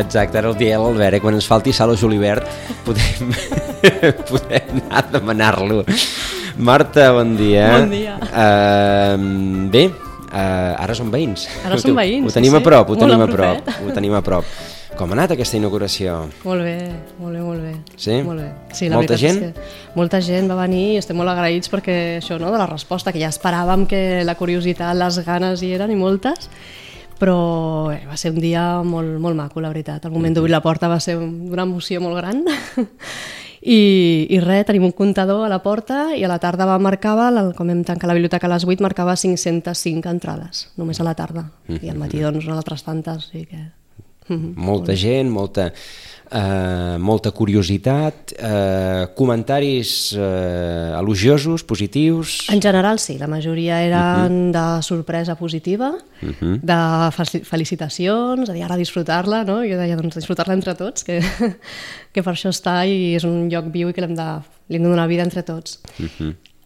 Exacte, ara el dia l'Albert, eh? quan ens falti sal o julivert podem, podem anar a demanar-lo. Marta, bon dia. Bon dia. Uh, bé, uh, ara som veïns. Ara som veïns, Ho tenim sí, a prop, ho tenim a prop. propet. Ho tenim a prop. Com ha anat aquesta inauguració? Molt bé, molt bé, molt bé. Sí? Molt bé. Sí, la Molta gent? És que molta gent va venir i estem molt agraïts perquè això, no?, de la resposta, que ja esperàvem que la curiositat, les ganes hi eren i moltes, però bé, va ser un dia molt, molt maco, la veritat. El moment d'obrir la porta va ser un- una emoció molt gran. I, I res, tenim un comptador a la porta i a la tarda va marcava, com hem tancat la biblioteca a les 8, marcava 505 entrades, només a la tarda. I al matí, doncs, unes altres tantes, o sigui que... Molta gent, molta, uh, molta curiositat, uh, comentaris uh, elogiosos, positius... En general sí, la majoria eren de sorpresa positiva, de fel- felicitacions, de dir ara disfrutar-la, no? Jo deia, doncs disfrutar-la entre tots, que, que per això està i és un lloc viu i que l'hem de, li hem de donar vida entre tots.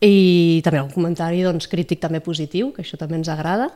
I també un comentari doncs, crític també positiu, que això també ens agrada,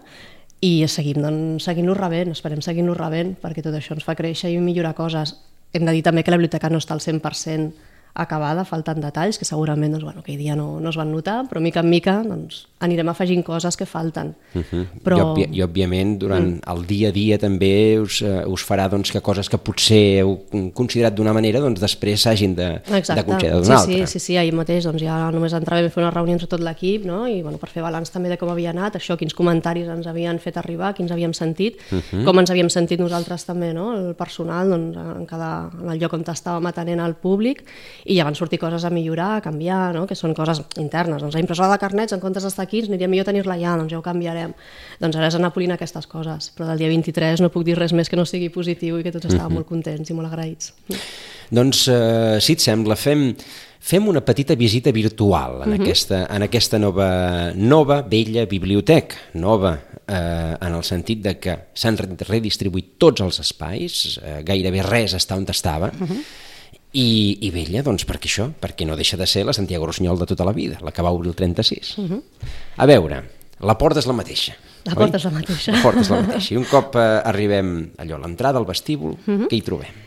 i seguim doncs, seguint-lo rebent, esperem seguint-lo rebent, perquè tot això ens fa créixer i millorar coses. Hem de dir també que la biblioteca no està al 100% acabada, falten detalls que segurament doncs, bueno, aquell dia no, no es van notar, però mica en mica doncs, anirem afegint coses que falten. Uh -huh. Però... I, òbvia, I, òbviament, durant mm. el dia a dia també us, uh, us farà doncs, que coses que potser heu considerat d'una manera, doncs després s'hagin de, de considerar d'una sí, altra. Sí, sí, sí, ahir mateix doncs, ja només entrava vam fer una reunió entre tot l'equip no? i bueno, per fer balanç també de com havia anat, això, quins comentaris ens havien fet arribar, quins havíem sentit, uh -huh. com ens havíem sentit nosaltres també, no? el personal, doncs, en, cada, en el lloc on estàvem atenent al públic, i ja van sortir coses a millorar, a canviar, no? que són coses internes. Doncs la impressora de carnets, en comptes d'estar aquí, ens aniria millor tenir-la allà, doncs ja ho canviarem. Doncs ara és anar polint aquestes coses, però del dia 23 no puc dir res més que no sigui positiu i que tots estàvem uh -huh. molt contents i molt agraïts. Doncs, uh, si et sembla, fem, fem una petita visita virtual en, Mhm. aquesta, en aquesta nova, nova, vella biblioteca. Nova eh, en el sentit de que s'han re- redistribuït tots els espais, eh, gairebé res està on estava, Mhm. I, i vella, doncs perquè això, perquè no deixa de ser la Santiago Rossinyol de tota la vida, la que va obrir el 36. A veure, la porta és la mateixa. La oi? porta és la mateixa. La porta és la mateixa. I un cop eh, arribem allò, a l'entrada, al vestíbul, què hi trobem?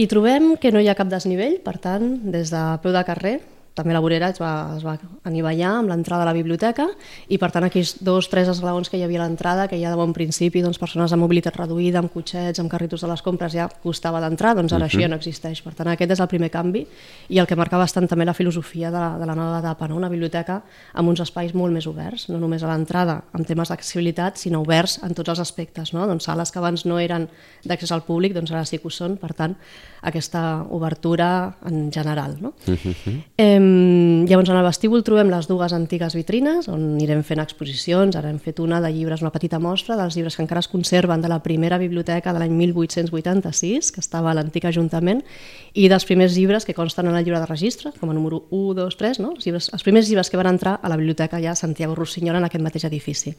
I trobem que no hi ha cap desnivell, per tant, des de peu de carrer, també la vorera es va, es va anivellar amb l'entrada a la biblioteca i per tant aquells dos, tres esglaons que hi havia a l'entrada, que ja de bon principi doncs, persones amb mobilitat reduïda, amb cotxets, amb carritos de les compres ja costava d'entrar, doncs ara uh -huh. això ja no existeix. Per tant, aquest és el primer canvi i el que marca bastant també la filosofia de la, de la nova etapa, no? una biblioteca amb uns espais molt més oberts, no només a l'entrada amb temes d'accessibilitat, sinó oberts en tots els aspectes. No? Doncs sales que abans no eren d'accés al públic, doncs ara sí que ho són, per tant, aquesta obertura en general. No? Uh -huh. eh, llavors, en el vestíbul trobem les dues antigues vitrines, on anirem fent exposicions, ara hem fet una de llibres, una petita mostra dels llibres que encara es conserven de la primera biblioteca de l'any 1886, que estava a l'antic Ajuntament, i dels primers llibres que consten en el llibre de registre, com a número 1, 2, 3, no? els, llibres, els primers llibres que van entrar a la biblioteca ja Santiago Rossinyol en aquest mateix edifici.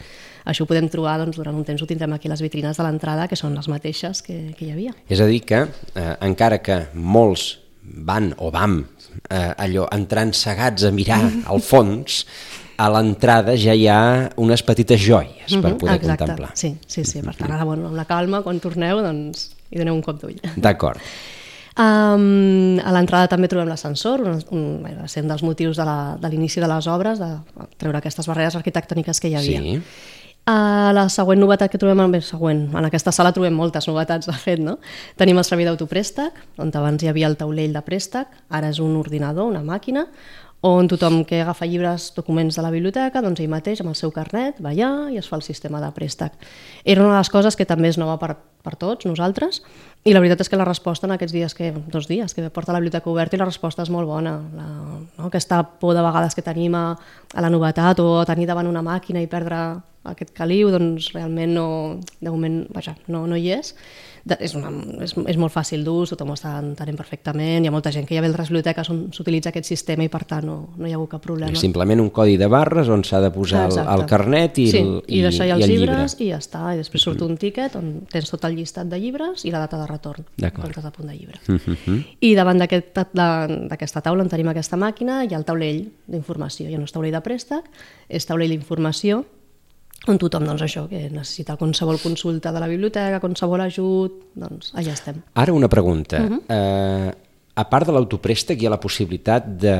Això ho podem trobar doncs, durant un temps, ho tindrem aquí les vitrines de l'entrada, que són les mateixes que, que hi havia. És a dir que, eh, encara que molts van o vam eh, allò entrant cegats a mirar al fons, a l'entrada ja hi ha unes petites joies per poder Exacte. contemplar. Sí, sí, sí. Per tant, ara, bueno, amb la calma, quan torneu, doncs hi doneu un cop d'ull. D'acord. Um, a l'entrada també trobem l'ascensor, un, un, va ser un dels motius de l'inici de, de les obres, de treure aquestes barreres arquitectòniques que hi havia. Sí. Uh, la següent novetat que trobem, bé, següent, en aquesta sala trobem moltes novetats, de fet, no? Tenim el servei d'autoprèstec, on abans hi havia el taulell de préstec, ara és un ordinador, una màquina, on tothom que agafa llibres, documents de la biblioteca, doncs ell mateix amb el seu carnet va allà i es fa el sistema de préstec. Era una de les coses que també és nova per, per tots, nosaltres, i la veritat és que la resposta en aquests dies, que, dos dies, que porta la biblioteca oberta i la resposta és molt bona. La, no? Aquesta por de vegades que tenim a, a la novetat o a tenir davant una màquina i perdre aquest caliu, doncs realment no, de moment, vaja, no, no hi és. De, és, una, és, és molt fàcil d'ús, tothom ho està entenent perfectament, hi ha molta gent que ja ve a les biblioteques on s'utilitza aquest sistema i per tant no, no hi ha hagut cap problema. Simplement un codi de barres on s'ha de posar el, el carnet i, sí, el, i, i deixar ja els i el llibres llibre. i ja està, i després surt un tíquet on tens tot el llistat de llibres i la data de retorn, estàs a punt de llibre. Uh -huh. I davant d'aquest- de- d'aquesta taula on tenim aquesta màquina hi ha el taulell d'informació. Ja no és taulell de préstec, és taulell d'informació on tothom, doncs això, que necessita qualsevol consulta de la biblioteca, qualsevol ajut, doncs allà estem. Ara una pregunta. Uh Mhm. -huh. eh, a part de l'autoprèstec hi ha la possibilitat de,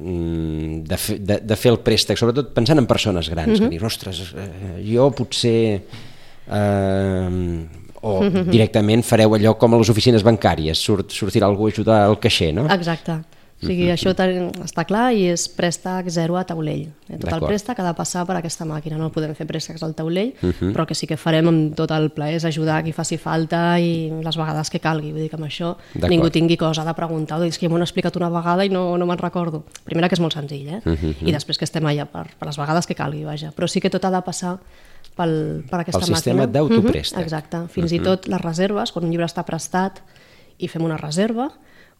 mm, de, fer, de, de fer el préstec, sobretot pensant en persones grans, uh -huh. que Mhm. dius, ostres, eh, jo potser... Eh, o Mhm. directament fareu allò com a les oficines bancàries, sortirà algú a ajudar al caixer, no? Exacte. O sigui, Mhm. això està clar i és préstec zero a taulell. Eh, Tot el préstec ha de passar per aquesta màquina. No podem fer préstecs al taulell, Mhm. però el que sí que farem amb tot el plaer és ajudar a qui faci falta i les vegades que calgui. Vull dir que amb això ningú tingui cosa de preguntar. O dir, és que m'ho han explicat una vegada i no, no me'n recordo. Primera que és molt senzill, eh? Mhm. I després que estem allà per, per les vegades que calgui, vaja. Però sí que tot ha de passar pel, per aquesta Pel sistema màquina. d'autoprèstec. Mhm, Exacte. Fins i tot les reserves, quan un llibre està prestat i fem una reserva,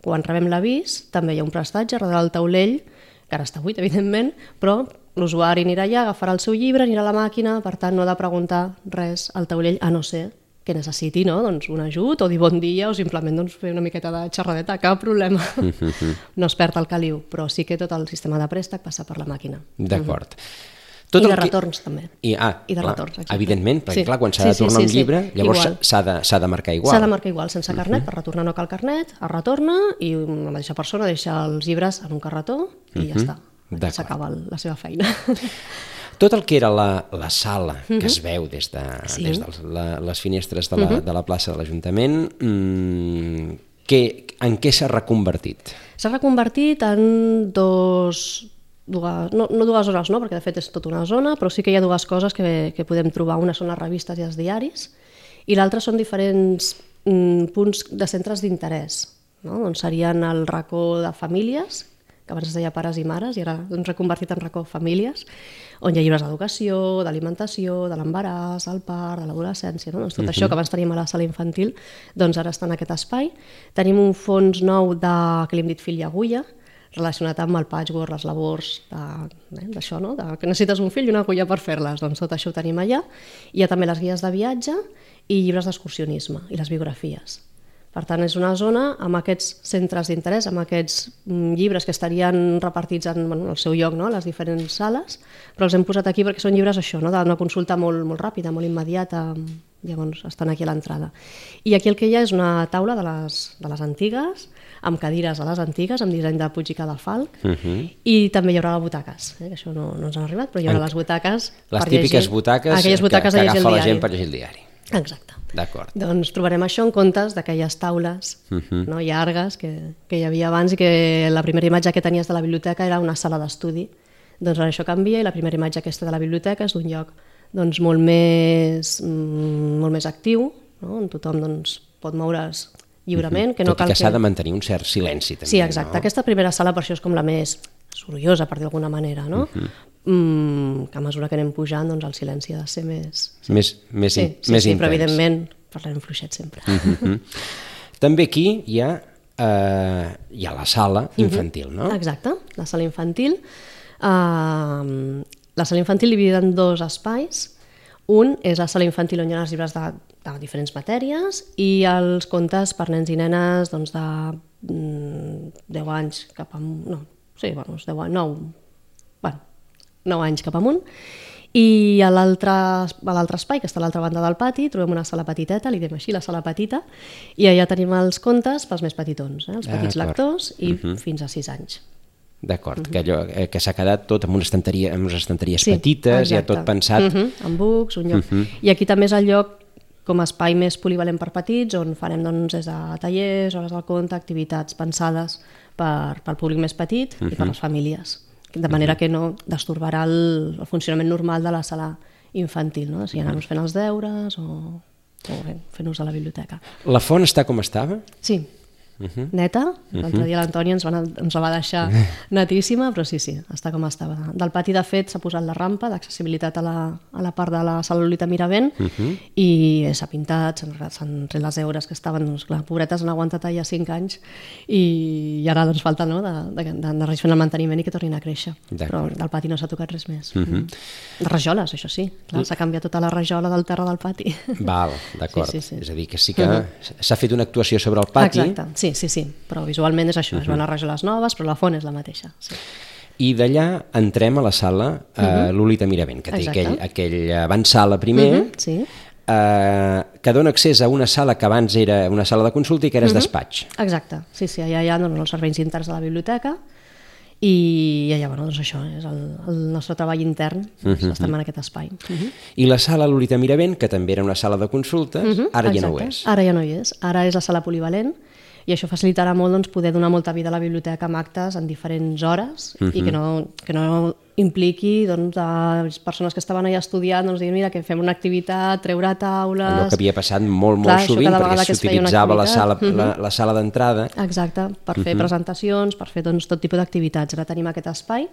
quan rebem l'avís també hi ha un prestatge darrere del taulell, que ara està buit, evidentment, però l'usuari anirà allà, agafarà el seu llibre, anirà a la màquina, per tant no ha de preguntar res al taulell, a no ser que necessiti no? doncs un ajut o dir bon dia o simplement doncs, fer una miqueta de xerradeta, cap problema. no es perd el caliu, però sí que tot el sistema de préstec passa per la màquina. D'acord. I de retorns, també. I, ah, I de clar, retorns, exacte. Evidentment, perquè Sí. clar, quan s'ha Sí, de sí, tornar sí, un sí. llibre, llavors Igual. s'ha de, de marcar igual. S'ha de marcar igual, sense carnet, per retornar no cal carnet, es retorna i la mateixa persona deixa els llibres en un carretó i ja està. D'acord. Aquí s'acaba el- la seva feina. Tot el que era la, la sala que es veu des de, Mhm. Sí. des de la, les finestres de la, de la plaça de l'Ajuntament, mm, què, en què s'ha reconvertit? S'ha reconvertit en dos, dues, no, no dues zones, no, perquè de fet és tota una zona, però sí que hi ha dues coses que, que podem trobar. Una són les revistes i els diaris, i l'altra són diferents mm, punts de centres d'interès, no? doncs serien el racó de famílies, que abans es deia pares i mares, i ara doncs, reconvertit en racó famílies, on hi ha llibres d'educació, d'alimentació, de l'embaràs, el part, de l'adolescència, no? doncs tot això que abans teníem a la sala infantil, doncs ara està en aquest espai. Tenim un fons nou de, que li hem dit fill i agulla, relacionat amb el patchwork, les labors eh, d'això, no? de, que necessites un fill i una agulla per fer-les, doncs tot això ho tenim allà. Hi ha també les guies de viatge i llibres d'excursionisme i les biografies. Per tant, és una zona amb aquests centres d'interès, amb aquests mm, llibres que estarien repartits en bueno, el seu lloc, no? les diferents sales, però els hem posat aquí perquè són llibres això, no? d'una consulta molt, molt ràpida, molt immediata, llavors estan aquí a l'entrada. I aquí el que hi ha és una taula de les, de les antigues, amb cadires a les antigues, amb disseny de Puig i Cadafalc, uh -huh. i també hi haurà butaques, eh? que això no, no ens han arribat, però hi haurà En- les butaques Les per típiques llegir, butaques, aquelles butaques que, que agafa la gent per llegir el diari. Exacte. D'acord. Doncs trobarem això en comptes d'aquelles taules uh -huh. no, llargues que, que hi havia abans i que la primera imatge que tenies de la biblioteca era una sala d'estudi. Doncs ara això canvia i la primera imatge aquesta de la biblioteca és d'un lloc doncs, molt, més, mm, molt més actiu, no? on tothom doncs, pot moure's lliurement. Que no Tot cal i que s'ha de mantenir un cert silenci, també. Sí, exacte. No? Aquesta primera sala per això és com la més sorollosa, per dir d'alguna manera, no? Uh -huh. mm, que a mesura que anem pujant, doncs el silenci ha de ser més... Més, més, Sí, in- sí, més sí però intens. evidentment parlarem fluixet sempre. Mhm. També aquí hi ha, eh, hi ha la sala infantil, no? Exacte, la sala infantil. Uh, la sala infantil dividida en dos espais. Un és la sala infantil on hi ha els llibres de, de diferents matèries i els contes per nens i nenes doncs, de mm, 10 anys cap amunt, no, sí, bueno, uns 10 anys, 9, bueno, 9 anys cap amunt. I a l'altre espai, que està a l'altra banda del pati, trobem una sala petiteta, li diem així, la sala petita, i allà tenim els contes pels més petitons, eh? els petits D'acord. lectors, i fins a 6 anys. D'acord, que, allò, eh, que s'ha quedat tot amb, una estanteria, amb unes estanteries Sí, petites, ja tot pensat. Uh -huh, amb bucs, un lloc. Uh -huh. I aquí també és el lloc com a espai més polivalent per petits, on farem doncs, des de tallers, hores del conte, activitats pensades per, pel públic més petit uh -huh. i per les famílies. De manera que no destorbarà el, el funcionament normal de la sala infantil, no? si anar-nos fent els deures o, o bé, fent ús de la biblioteca. La font està com estava? Sí, neta. L'altre dia l'Antònia ens, va, ens la va deixar netíssima, però sí, sí, està com estava. Del pati, de fet, s'ha posat la rampa d'accessibilitat a, la, a la part de la sala Lolita Miravent i s'ha pintat, s'han tret les eures que estaven, doncs, clar, pobretes han aguantat allà 5 anys i, i ara doncs falta no, de, de, de, de fent el manteniment i que tornin a créixer. Però del pati no s'ha tocat res més. Mm -hmm. De rajoles, això sí. Clar, s'ha canviat tota la rajola del terra del pati. Val, d'acord. Sí, sí, sí. És a dir, que sí que s'ha fet una actuació sobre el pati Exacte, sí, sí, sí. Però visualment és això, es van a rajoles noves, però la font és la mateixa. Sí. i d'allà entrem a la sala uh, Lolita Miravent, que té Exacte. aquell, aquell avançala primer, Mhm, sí. eh, que dona accés a una sala que abans era una sala de consulta i que ara és despatx. Exacte, sí, sí, allà hi ha doncs, els serveis interns de la biblioteca i allà, bueno, doncs això, és el, el nostre treball intern, doncs, estem en aquest espai. Uh -huh. I la sala Lolita Miravent, que també era una sala de consultes, ara ja no ho és. Ara ja no hi és, ara és la sala polivalent i això facilitarà molt doncs, poder donar molta vida a la biblioteca amb actes en diferents hores i que no, que no impliqui doncs, a les persones que estaven allà estudiant doncs, dir, mira, que fem una activitat, treure taules... Allò que havia passat molt, molt Clar, sovint, perquè s'utilitzava la sala, activitat. la, la sala d'entrada. Exacte, per fer presentacions, per fer doncs, tot tipus d'activitats. Ara tenim aquest espai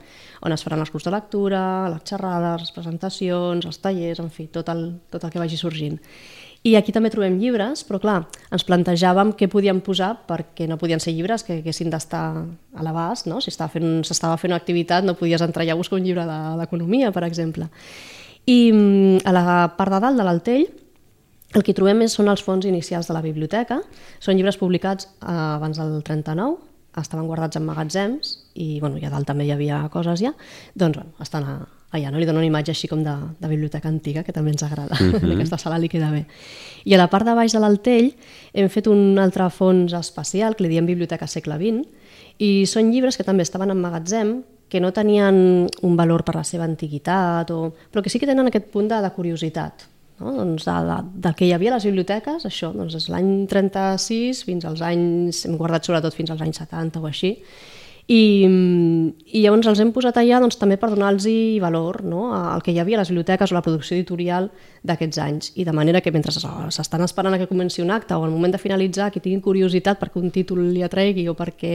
on es faran els cursos de lectura, les xerrades, les presentacions, els tallers, en fi, tot el, tot el que vagi sorgint. I aquí també trobem llibres, però clar, ens plantejàvem què podíem posar perquè no podien ser llibres que haguessin d'estar a l'abast, no? Si s'estava fent, fent una activitat no podies entrar allà a buscar un llibre de- d'economia, per exemple. I mm, a la part de dalt de l'Altell el que trobem és, són els fons inicials de la biblioteca. Són llibres publicats eh, abans del 39, estaven guardats en magatzems i bueno, i a dalt també hi havia coses ja. Doncs bueno, estan a, allà, no? li dono una imatge així com de, de biblioteca antiga, que també ens agrada. Mm -hmm. Aquesta sala li queda bé. I a la part de baix de l'Altell hem fet un altre fons especial, que li diem Biblioteca segle XX, i són llibres que també estaven en magatzem, que no tenien un valor per la seva antiguitat, o... però que sí que tenen aquest punt de, de curiositat, no? doncs de, de, del que hi havia a les biblioteques, això, doncs és l'any 36 fins als anys, hem guardat sobretot fins als anys 70 o així, i, i llavors els hem posat allà doncs, també per donar-los valor no? al que hi havia a les biblioteques o la producció editorial d'aquests anys i de manera que mentre s'estan esperant a que comenci un acte o al moment de finalitzar que tinguin curiositat perquè un títol li atregui o perquè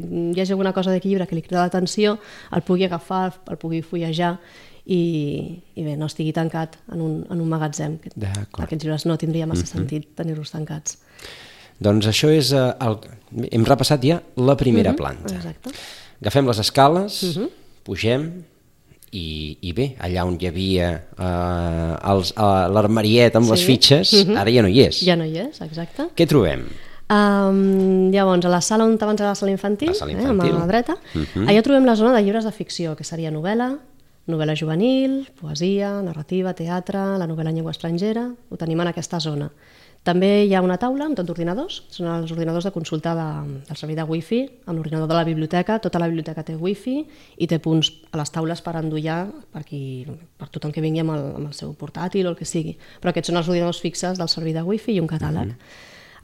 hi hagi alguna cosa d'aquest llibre que li crida l'atenció el pugui agafar, el pugui fullejar i, i bé, no estigui tancat en un, en un magatzem. Aquests llibres no tindria massa sentit tenir-los tancats. Doncs això és... eh, el... Hem repassat ja la primera planta. Exacte. Agafem les escales, pugem i, i bé, allà on hi havia eh, eh, l'armariet amb les Sí. fitxes, ara ja no hi és. Ja no hi és, exacte. Què trobem? Um, llavors, a la sala on abans era la sala infantil, La sala Eh, infantil. amb la dreta, allà trobem la zona de llibres de ficció, que seria novel·la, novel·la juvenil, poesia, narrativa, teatre, la novel·la en llengua estrangera, ho tenim en aquesta zona. També hi ha una taula amb tot d'ordinadors, són els ordinadors de consulta de, del servei de wifi, amb l'ordinador de la biblioteca, tota la biblioteca té wifi i té punts a les taules per endollar per, qui, per tothom que vingui amb el, amb el seu portàtil o el que sigui. Però aquests són els ordinadors fixes del servei de wifi i un catàleg.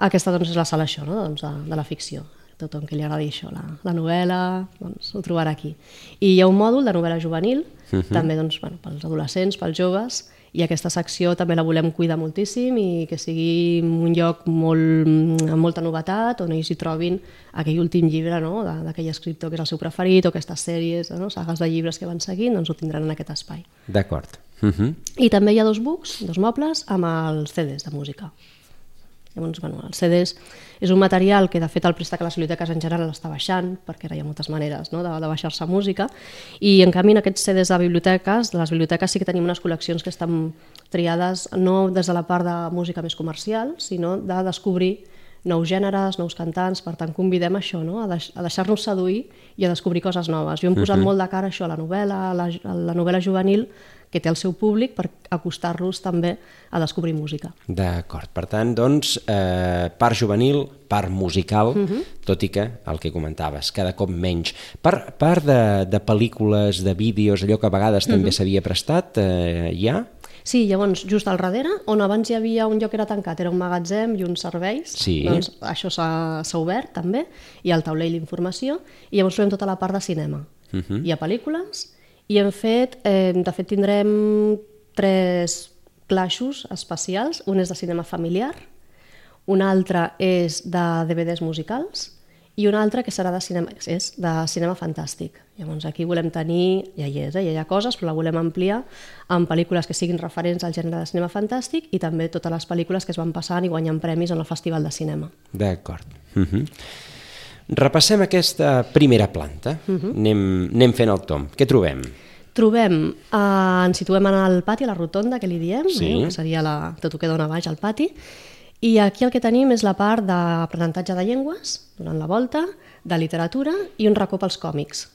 Aquesta doncs, és la sala això, no? doncs, de, de la ficció. Tothom que li agradi això, la, la novel·la, doncs, ho trobarà aquí. I hi ha un mòdul de novel·la juvenil, també doncs, bueno, pels adolescents, pels joves, i aquesta secció també la volem cuidar moltíssim i que sigui un lloc molt, amb molta novetat, on ells hi trobin aquell últim llibre no? d'aquell escriptor que és el seu preferit, o aquestes sèries, no? sagues de llibres que van seguint, doncs ho tindran en aquest espai. D'acord. Uh -huh. I també hi ha dos books, dos mobles, amb els CDs de música. Llavors, bueno, els CDs és un material que, de fet, el préstec a les biblioteques en general està baixant, perquè ara hi ha moltes maneres no? de, de baixar-se música, i en canvi en aquests CDs de biblioteques, de les biblioteques sí que tenim unes col·leccions que estan triades no des de la part de música més comercial, sinó de descobrir nous gèneres, nous cantants, per tant convidem això, no? a, deix a deixar-nos seduir i a descobrir coses noves. Jo hem posat molt de cara això, a la novel·la, a la, a la novel·la juvenil, que té el seu públic per acostar-los també a descobrir música. D'acord. Per tant, doncs, eh, part juvenil, part musical, tot i que, el que comentaves, cada cop menys. Per part de, de pel·lícules, de vídeos, allò que a vegades també s'havia prestat, eh, hi ha? Sí, llavors, just al darrere, on abans hi havia un lloc que era tancat, era un magatzem i uns serveis, Sí. doncs això s'ha obert també, i el taulell d'informació, i llavors trobem tota la part de cinema. Hi ha pel·lícules, i hem fet, eh, de fet tindrem tres classos especials, un és de cinema familiar, un altre és de DVDs musicals i un altre que serà de cinema, és de cinema fantàstic. Llavors aquí volem tenir, ja hi és, eh? ja hi ha coses, però la volem ampliar amb pel·lícules que siguin referents al gènere de cinema fantàstic i també totes les pel·lícules que es van passant i guanyant premis en el Festival de Cinema. D'acord. Uh -huh. Repassem aquesta primera planta. Uh -huh. anem, anem fent el tom. Què trobem? Trobem, eh, ens situem en el pati, a la rotonda, que li diem, Sí. eh, que seria la, tot el que dona baix al pati, i aquí el que tenim és la part d'aprenentatge de llengües, durant la volta, de literatura i un racó pels còmics.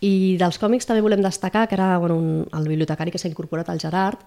I dels còmics també volem destacar que ara bueno, un, el bibliotecari que s'ha incorporat, el Gerard,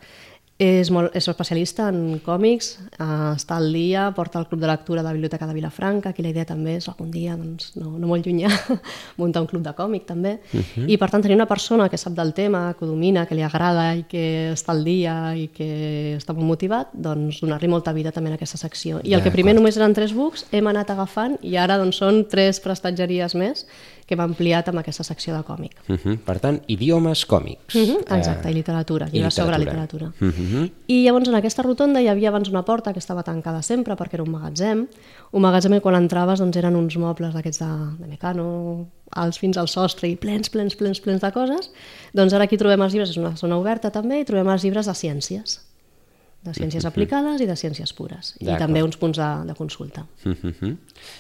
és, molt, és especialista en còmics, eh, està al dia, porta el club de lectura de la Biblioteca de Vilafranca, aquí la idea també és algun dia, doncs, no, no molt llunyà, muntar un club de còmic també. Uh -huh. I per tant tenir una persona que sap del tema, que ho domina, que li agrada i que està al dia i que està molt motivat, doncs donar-li molta vida també en aquesta secció. I el que primer només eren tres books, hem anat agafant i ara doncs, són tres prestatgeries més que hem ampliat amb aquesta secció de còmic. Uh -huh. Per tant, idiomes còmics. Uh -huh, exacte, i literatura, llibres sobre literatura. literatura. Uh -huh. I llavors en aquesta rotonda hi havia abans una porta que estava tancada sempre perquè era un magatzem. Un magatzem que quan entraves doncs, eren uns mobles d'aquests de, de mecano, alts fins al sostre i plens, plens, plens, plens de coses. Doncs ara aquí trobem els llibres, és una zona oberta també, i trobem els llibres de ciències de ciències aplicades i de ciències pures. I també uns punts de, de consulta. Uh -huh.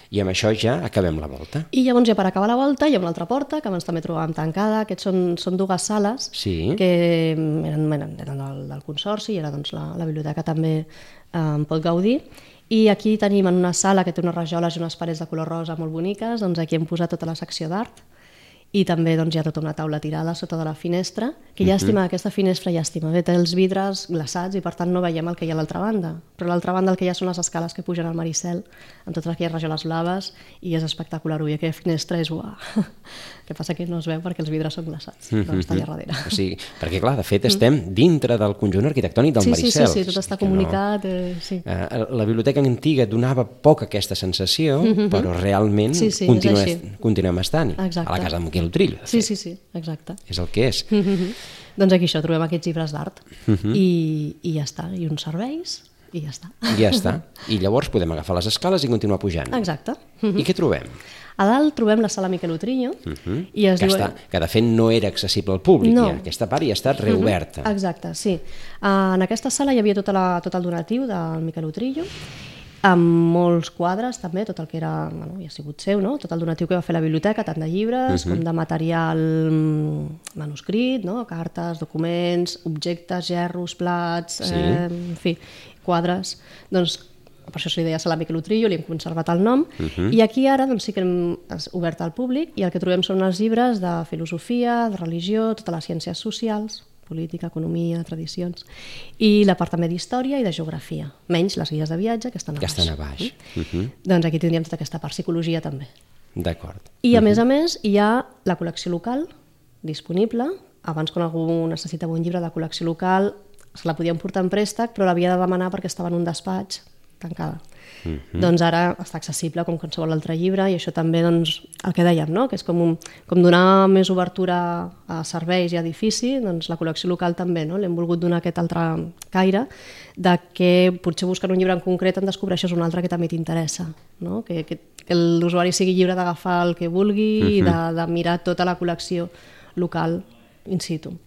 I amb això ja acabem la volta. I llavors ja per acabar la volta hi ha una altra porta que abans també trobàvem tancada. Aquests són, són dues sales Sí. que mm, eren, eren, eren del, del Consorci i ara doncs, la, la biblioteca també eh, en pot gaudir. I aquí tenim en una sala que té unes rajoles i unes parets de color rosa molt boniques, doncs aquí hem posat tota la secció d'art i també doncs, hi ha tota una taula tirada sota de la finestra, que llàstima, aquesta finestra llàstima, bé, té els vidres glaçats i per tant no veiem el que hi ha a l'altra banda, però a l'altra banda el que hi ha són les escales que pugen al Maricel, amb totes aquelles rajoles blaves, i és espectacular, ui, aquella finestra és uah. que passa que no es veu perquè els vidres són glaçats, però està allà darrere. O sigui, perquè clar, de fet estem dintre del conjunt arquitectònic del Sí, sí, sí, Maricel. sí, tot està comunicat, eh, sí. Eh, la biblioteca antiga donava poc aquesta sensació, però realment Mhm. Sí, sí, així. continuem estant Exacte. a la casa de Miquel Utrillo, de Sí, sí, sí, exacte. És el que és. Doncs aquí això, trobem aquests llibres d'art Mhm. I, i ja està, i uns serveis i ja està. I ja està. I llavors podem agafar les escales i continuar pujant. Exacte. I què trobem? A dalt trobem la sala Miquel Utrillo i es que, diu... està, que de fet no era accessible al públic, No. ja. aquesta part ja ha estat reoberta. Exacte, sí. Uh, en aquesta sala hi havia tota la, tot el donatiu del Miquel Utrillo, amb molts quadres també, tot el que era, bueno, ja ha sigut seu, no? tot el donatiu que va fer la biblioteca, tant de llibres com de material mm, manuscrit, no? cartes, documents, objectes, gerros, plats, Sí. eh, en fi, quadres. Doncs per això se li deia Sala Miquel Utrillo, li hem conservat el nom, i aquí ara doncs, sí que hem obert al públic i el que trobem són els llibres de filosofia, de religió, totes les ciències socials, política, economia, tradicions, i la part també d'història i de geografia, menys les guies de viatge que estan a Que baix. estan a baix. Uh -huh. Doncs aquí tindríem tota aquesta part, psicologia també. D'acord. I a més a més hi ha la col·lecció local disponible. Abans quan algú necessitava un llibre de col·lecció local se la podien portar en préstec però l'havia de demanar perquè estava en un despatx tancada. Mm -hmm. Doncs ara està accessible com qualsevol altre llibre i això també doncs, el que dèiem, no? que és com, un, com donar més obertura a serveis i a edifici, doncs la col·lecció local també, no? l'hem volgut donar aquest altre caire de que potser buscant un llibre en concret en descobreixes un altre que també t'interessa, no? que, que, que l'usuari sigui lliure d'agafar el que vulgui uh -huh. i de, de mirar tota la col·lecció local in situ.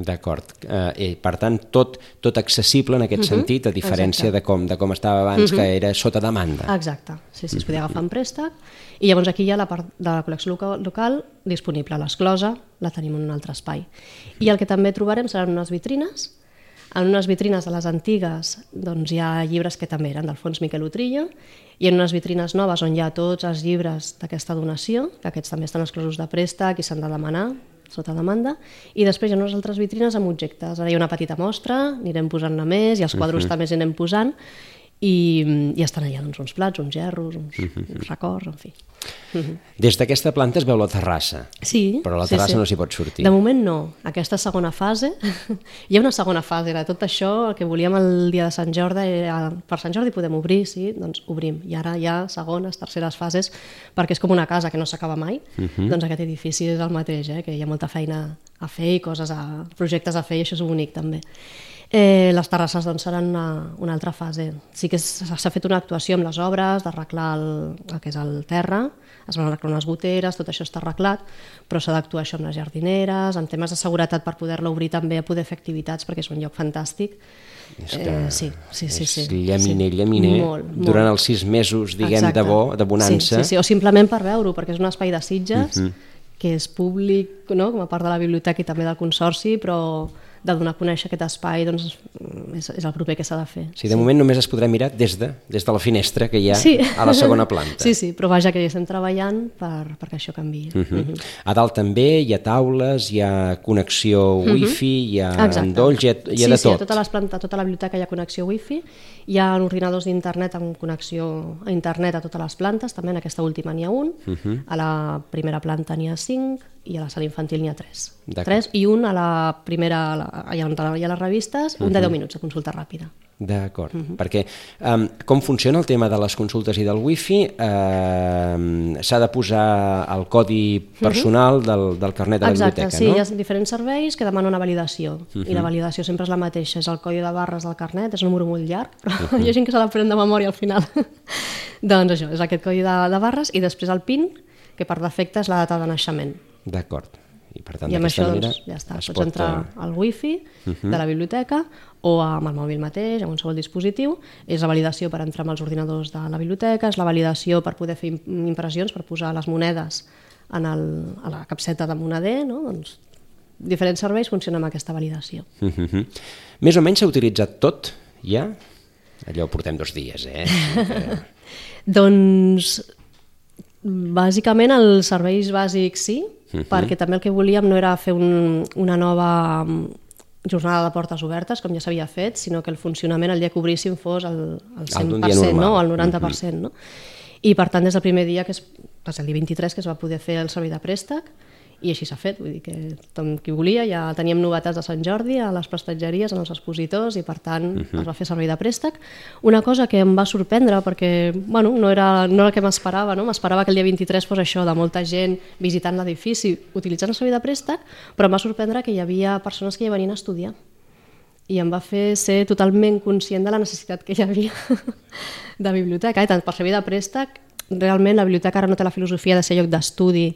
D'acord. Eh, per tant, tot, tot accessible en aquest sentit, a diferència Exacte. de com, de com estava abans, que era sota demanda. Exacte, sí, sí, es podia agafar en préstec i llavors aquí hi ha la part de la col·lecció local, local disponible. L'esclosa la tenim en un altre espai. I el que també trobarem seran unes vitrines en unes vitrines de les antigues doncs, hi ha llibres que també eren del fons Miquel Utrillo i en unes vitrines noves on hi ha tots els llibres d'aquesta donació, que aquests també estan exclosos de préstec i s'han de demanar sota demanda, i després hi ha unes altres vitrines amb objectes. Ara hi ha una petita mostra, anirem posant-ne més, i els quadros també els anirem posant, i, i estan allà doncs, uns plats, uns gerros, uns, uns records, en fi. Des d'aquesta planta es veu la terrassa, Sí, però la sí, terrassa sí. no s'hi pot sortir. De moment no. Aquesta segona fase... hi ha una segona fase, era tot això, el que volíem el dia de Sant Jordi era per Sant Jordi podem obrir, sí, doncs obrim. I ara hi ha segones, terceres fases, perquè és com una casa que no s'acaba mai, doncs aquest edifici és el mateix, eh? que hi ha molta feina a fer i coses a, projectes a fer i això és bonic també. Eh, les terrasses doncs, seran una, una altra fase. Sí que s'ha fet una actuació amb les obres, d'arreglar el, el que és el terra, es van arreglar unes goteres, tot això està arreglat, però s'ha d'actuar això amb les jardineres, amb temes de seguretat per poder-la obrir també a poder fer activitats, perquè és un lloc fantàstic. És que Eh, sí, sí, sí, sí. és llaminer, sí. llaminer, Molt, molt. durant els sis mesos, diguem, Exacte. de bo, de bonança. Sí, sí, sí, o simplement per veure-ho, perquè és un espai de Sitges, Mhm. que és públic, no? com a part de la biblioteca i també del Consorci, però de donar a conèixer aquest espai doncs, és, és el proper que s'ha de fer. Sí, de moment només es podrà mirar des de, des de la finestra que hi ha Sí. a la segona planta. Sí, sí, però vaja que hi estem treballant per, perquè això canvi. Uh -huh. A dalt també hi ha taules, hi ha connexió wifi, hi ha endolls, hi ha, hi ha sí, de sí, tot. a tota, les planta, a tota la biblioteca hi ha connexió wifi, hi ha ordinadors d'internet amb connexió a internet a totes les plantes, també en aquesta última n'hi ha un, a la primera planta n'hi ha cinc i a la sala infantil n'hi ha tres. Tres i un a la primera, a la, allà on hi ha les revistes, un de 10 minuts de consulta ràpida. D'acord, perquè um, com funciona el tema de les consultes i del wifi? Um, S'ha de posar el codi personal del, del carnet de la Exacte, biblioteca, sí, no? hi ha diferents serveis que demanen una validació i la validació sempre és la mateixa, és el codi de barres del carnet, és un número molt llarg, però hi ha gent que se l'aprèn de memòria al final. doncs això, és aquest codi de, de barres i després el PIN, que per defecte és la data de naixement. D'acord. I per tant, I amb això manera doncs, ja està, es pots pot... entrar eh, al wifi de la biblioteca o amb el mòbil mateix, amb qualsevol dispositiu. És la validació per entrar amb els ordinadors de la biblioteca, és la validació per poder fer im- impressions, per posar les monedes en el, a la capseta de moneder, no? doncs, diferents serveis funcionen amb aquesta validació. Uh -huh. Més o menys s'ha utilitzat tot, ja? Allò portem dos dies, eh? Doncs bàsicament els serveis bàsics sí, perquè també el que volíem no era fer un, una nova mm, jornada de portes obertes, com ja s'havia fet, sinó que el funcionament el dia que obríssim fos el, el El d'un dia 100%, normal. no? el 90%. No? I per tant, des del primer dia, que és va ser el dia 23, que es va poder fer el servei de préstec, i així s'ha fet, vull dir que tothom qui volia, ja teníem novetats de Sant Jordi a les prestatgeries, en els expositors, i per tant es va fer servei de préstec. Una cosa que em va sorprendre, perquè bueno, no, era, no era el que m'esperava, no? m'esperava que el dia 23 fos això, de molta gent visitant l'edifici, utilitzant el servei de préstec, però em va sorprendre que hi havia persones que hi venien a estudiar i em va fer ser totalment conscient de la necessitat que hi havia de biblioteca. I tant per servei de préstec, realment la biblioteca ara no té la filosofia de ser lloc d'estudi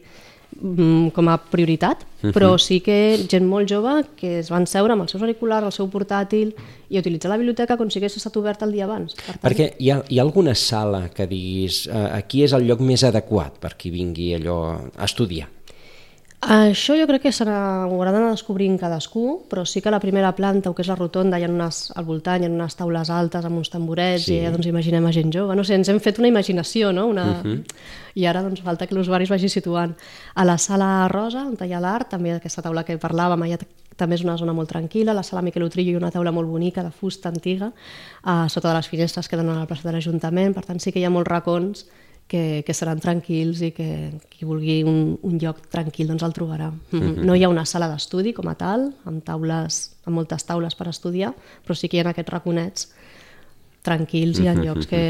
com a prioritat, però sí que gent molt jove que es van seure amb els seus auriculars, el seu portàtil i utilitzar la biblioteca com si hagués estat oberta el dia abans. Per tant, Perquè hi ha, hi ha alguna sala que diguis eh, aquí és el lloc més adequat per qui vingui allò a estudiar? Això jo crec que se n'ha- ho haurà d'anar descobrint cadascú, però sí que la primera planta, o que és la rotonda, hi ha unes, al voltant hi ha unes taules altes amb uns tamborets sí. i ja doncs, imaginem a gent jove. No sé, ens hem fet una imaginació, no? Una... Uh -huh. I ara doncs, falta que l'usuari es vagi situant. A la sala rosa, on hi ha l'art, també aquesta taula que parlàvem, allà també és una zona molt tranquil·la, la sala Miquel Utrillo ha una taula molt bonica de fusta antiga, a sota de les finestres que donen a la plaça de l'Ajuntament, per tant sí que hi ha molts racons que, que seran tranquils i que qui vulgui un, un lloc tranquil doncs el trobarà. Mm -hmm. No hi ha una sala d'estudi com a tal, amb taules, amb moltes taules per estudiar, però sí que hi ha aquests raconets tranquils i en llocs que,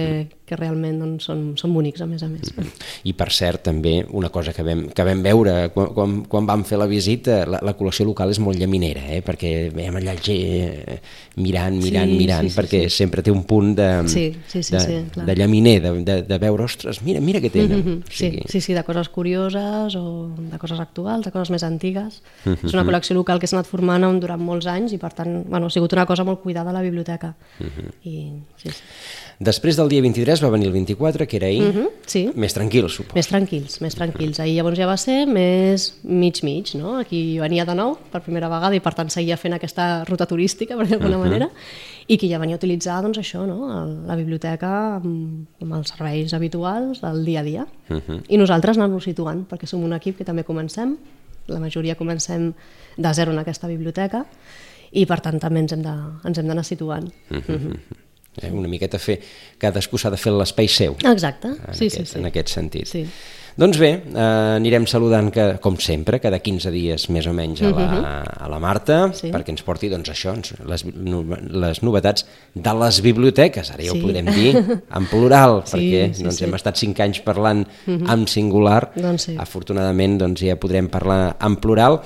que realment doncs, són, són bonics, a més a més. I per cert, també una cosa que vam, que vam veure quan, quan, quan vam fer la visita, la, la col·lecció local és molt llaminera, eh? perquè veiem allà gent mirant, mirant, Sí, mirant, sí, sí, perquè sí. sempre té un punt de, Sí, sí, sí, de, sí, clar. de llaminer, de, de, de veure, ostres, mira, mira què tenen. Mhm, O Sí, sigui, sí, sí, de coses curioses o de coses actuals, de coses més antigues. És una col·lecció local que s'ha anat formant durant molts anys i per tant bueno, ha sigut una cosa molt cuidada a la biblioteca. I, sí, sí. Després del dia 23 va venir el 24, que era ahir, Mhm, sí. més tranquil, suposo. Més tranquils, més tranquils. Ahir llavors ja va ser més mig-mig, no? Aquí venia de nou per primera vegada i per tant seguia fent aquesta ruta turística, per d'alguna manera, i que ja venia a utilitzar, doncs això, no? La biblioteca amb, amb els serveis habituals del dia a dia. I nosaltres anar-nos situant, perquè som un equip que també comencem, la majoria comencem de zero en aquesta biblioteca, i per tant també ens hem de- ens hem d'anar situant. Eh, una miqueta fer, cadascú s'ha de fer l'espai seu. Exacte, en, sí, aquest, sí, sí. en aquest sentit. Sí. Doncs bé, eh, anirem saludant, que, com sempre, cada 15 dies més o menys a la, a la Marta, Mhm. Sí. perquè ens porti doncs, això, les, les novetats de les biblioteques, ara ja ho Sí. podrem dir, en plural, Sí, perquè sí, doncs, sí. Mhm. hem estat 5 anys parlant en singular, Doncs sí. afortunadament doncs, ja podrem parlar en plural.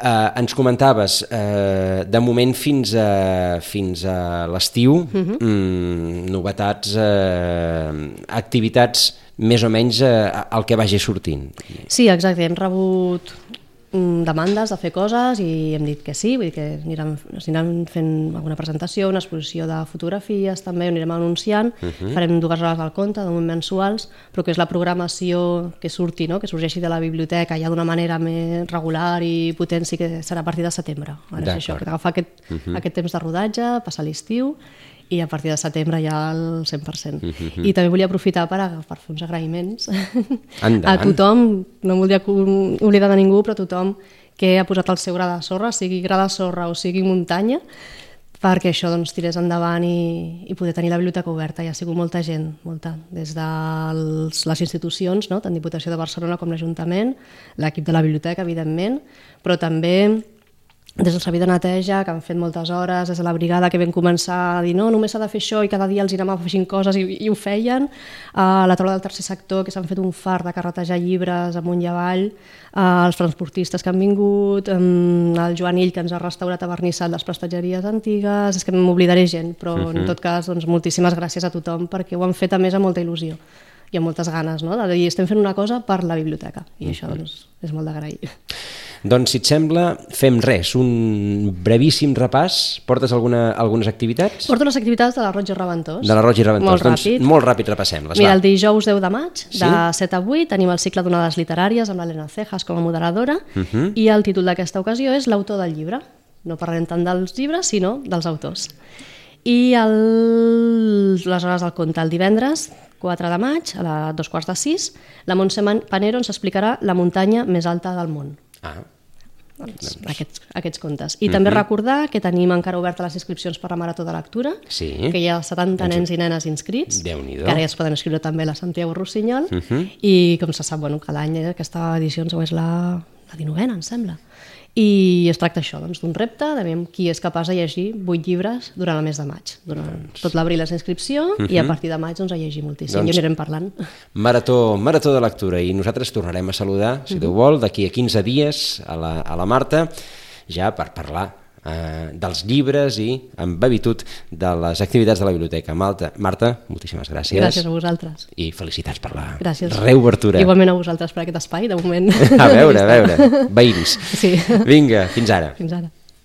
Uh, ens comentaves, uh, de moment fins a, fins a l'estiu, uh -huh. mm, novetats, uh, activitats més o menys uh, el que vagi sortint. Sí, exacte, hem rebut demandes de fer coses i hem dit que sí, vull dir que anirem, anirem fent alguna presentació, una exposició de fotografies també, ho anirem anunciant, uh -huh. farem dues hores al compte, de moment mensuals, però que és la programació que surti, no? que sorgeixi de la biblioteca ja d'una manera més regular i potent, sí que serà a partir de setembre. Ara és això, que agafar aquest, uh -huh. aquest temps de rodatge, passar l'estiu i a partir de setembre ja al 100%. Uh -huh. I també volia aprofitar per, a- per fer uns agraïments Endavant. a tothom, no voldria cu- oblidar de ningú, però a tothom que ha posat el seu gra de sorra, sigui gra de sorra o sigui muntanya, perquè això doncs, tirés endavant i, i poder tenir la biblioteca oberta. Hi ha sigut molta gent, molta, des de els, les institucions, no? tant Diputació de Barcelona com l'Ajuntament, l'equip de la biblioteca, evidentment, però també des del servei de neteja, que han fet moltes hores, des de la brigada que vam començar a dir no, només s'ha de fer això i cada dia els hi anàvem afegint coses i, i ho feien, a la taula del tercer sector que s'han fet un far de carretejar llibres amunt i avall, a els transportistes que han vingut, em, el Joan Ill que ens ha restaurat a vernissat les prestatgeries antigues, és que m'oblidaré gent, però uh -huh. en tot cas doncs, moltíssimes gràcies a tothom perquè ho han fet a més amb molta il·lusió i amb moltes ganes, no? de dir estem fent una cosa per la biblioteca i això doncs, és molt d'agrair. Doncs, si et sembla, fem res, un brevíssim repàs. Portes alguna, algunes activitats? Porto les activitats de la Roig i Reventós. De la Roig i Reventós. Molt doncs, ràpid. Molt ràpid repassem-les, Mira, va. el dijous 10 de maig, de Sí? 7 a 8, tenim el cicle d'onades literàries amb l'Helena Cejas com a moderadora Mhm. uh -huh. i el títol d'aquesta ocasió és l'autor del llibre. No parlarem tant dels llibres, sinó dels autors. I el... les hores del conte el divendres, 4 de maig, a les dos quarts de 6, la Montse Panero ens explicarà la muntanya més alta del món. Ah, Doncs, aquests, aquests contes. I també recordar que tenim encara obertes les inscripcions per la Marató de Lectura, Sí. que hi ha 70 nens i nenes inscrits, que ara ja es poden inscriure també la Santiago Rossinyol, i com se sap, bueno, cada any aquesta edició ens és la, la 19 em sembla. I es tracta això, doncs, d'un repte, de veure qui és capaç de llegir 8 llibres durant el mes de maig. Durant tot l'abril és inscripció i a partir de maig doncs, a llegir moltíssim. Doncs- I anirem parlant. Marató, marató de lectura i nosaltres tornarem a saludar, si Déu vol, d'aquí a 15 dies a la, a la Marta, ja per parlar eh, dels llibres i, amb habitud, de les activitats de la biblioteca. Marta, Marta moltíssimes gràcies. Gràcies a vosaltres. I felicitats per la Gràcies. reobertura. Igualment a vosaltres per aquest espai, de moment. A veure, a veure, veïns. Sí. Vinga, fins ara. Fins ara.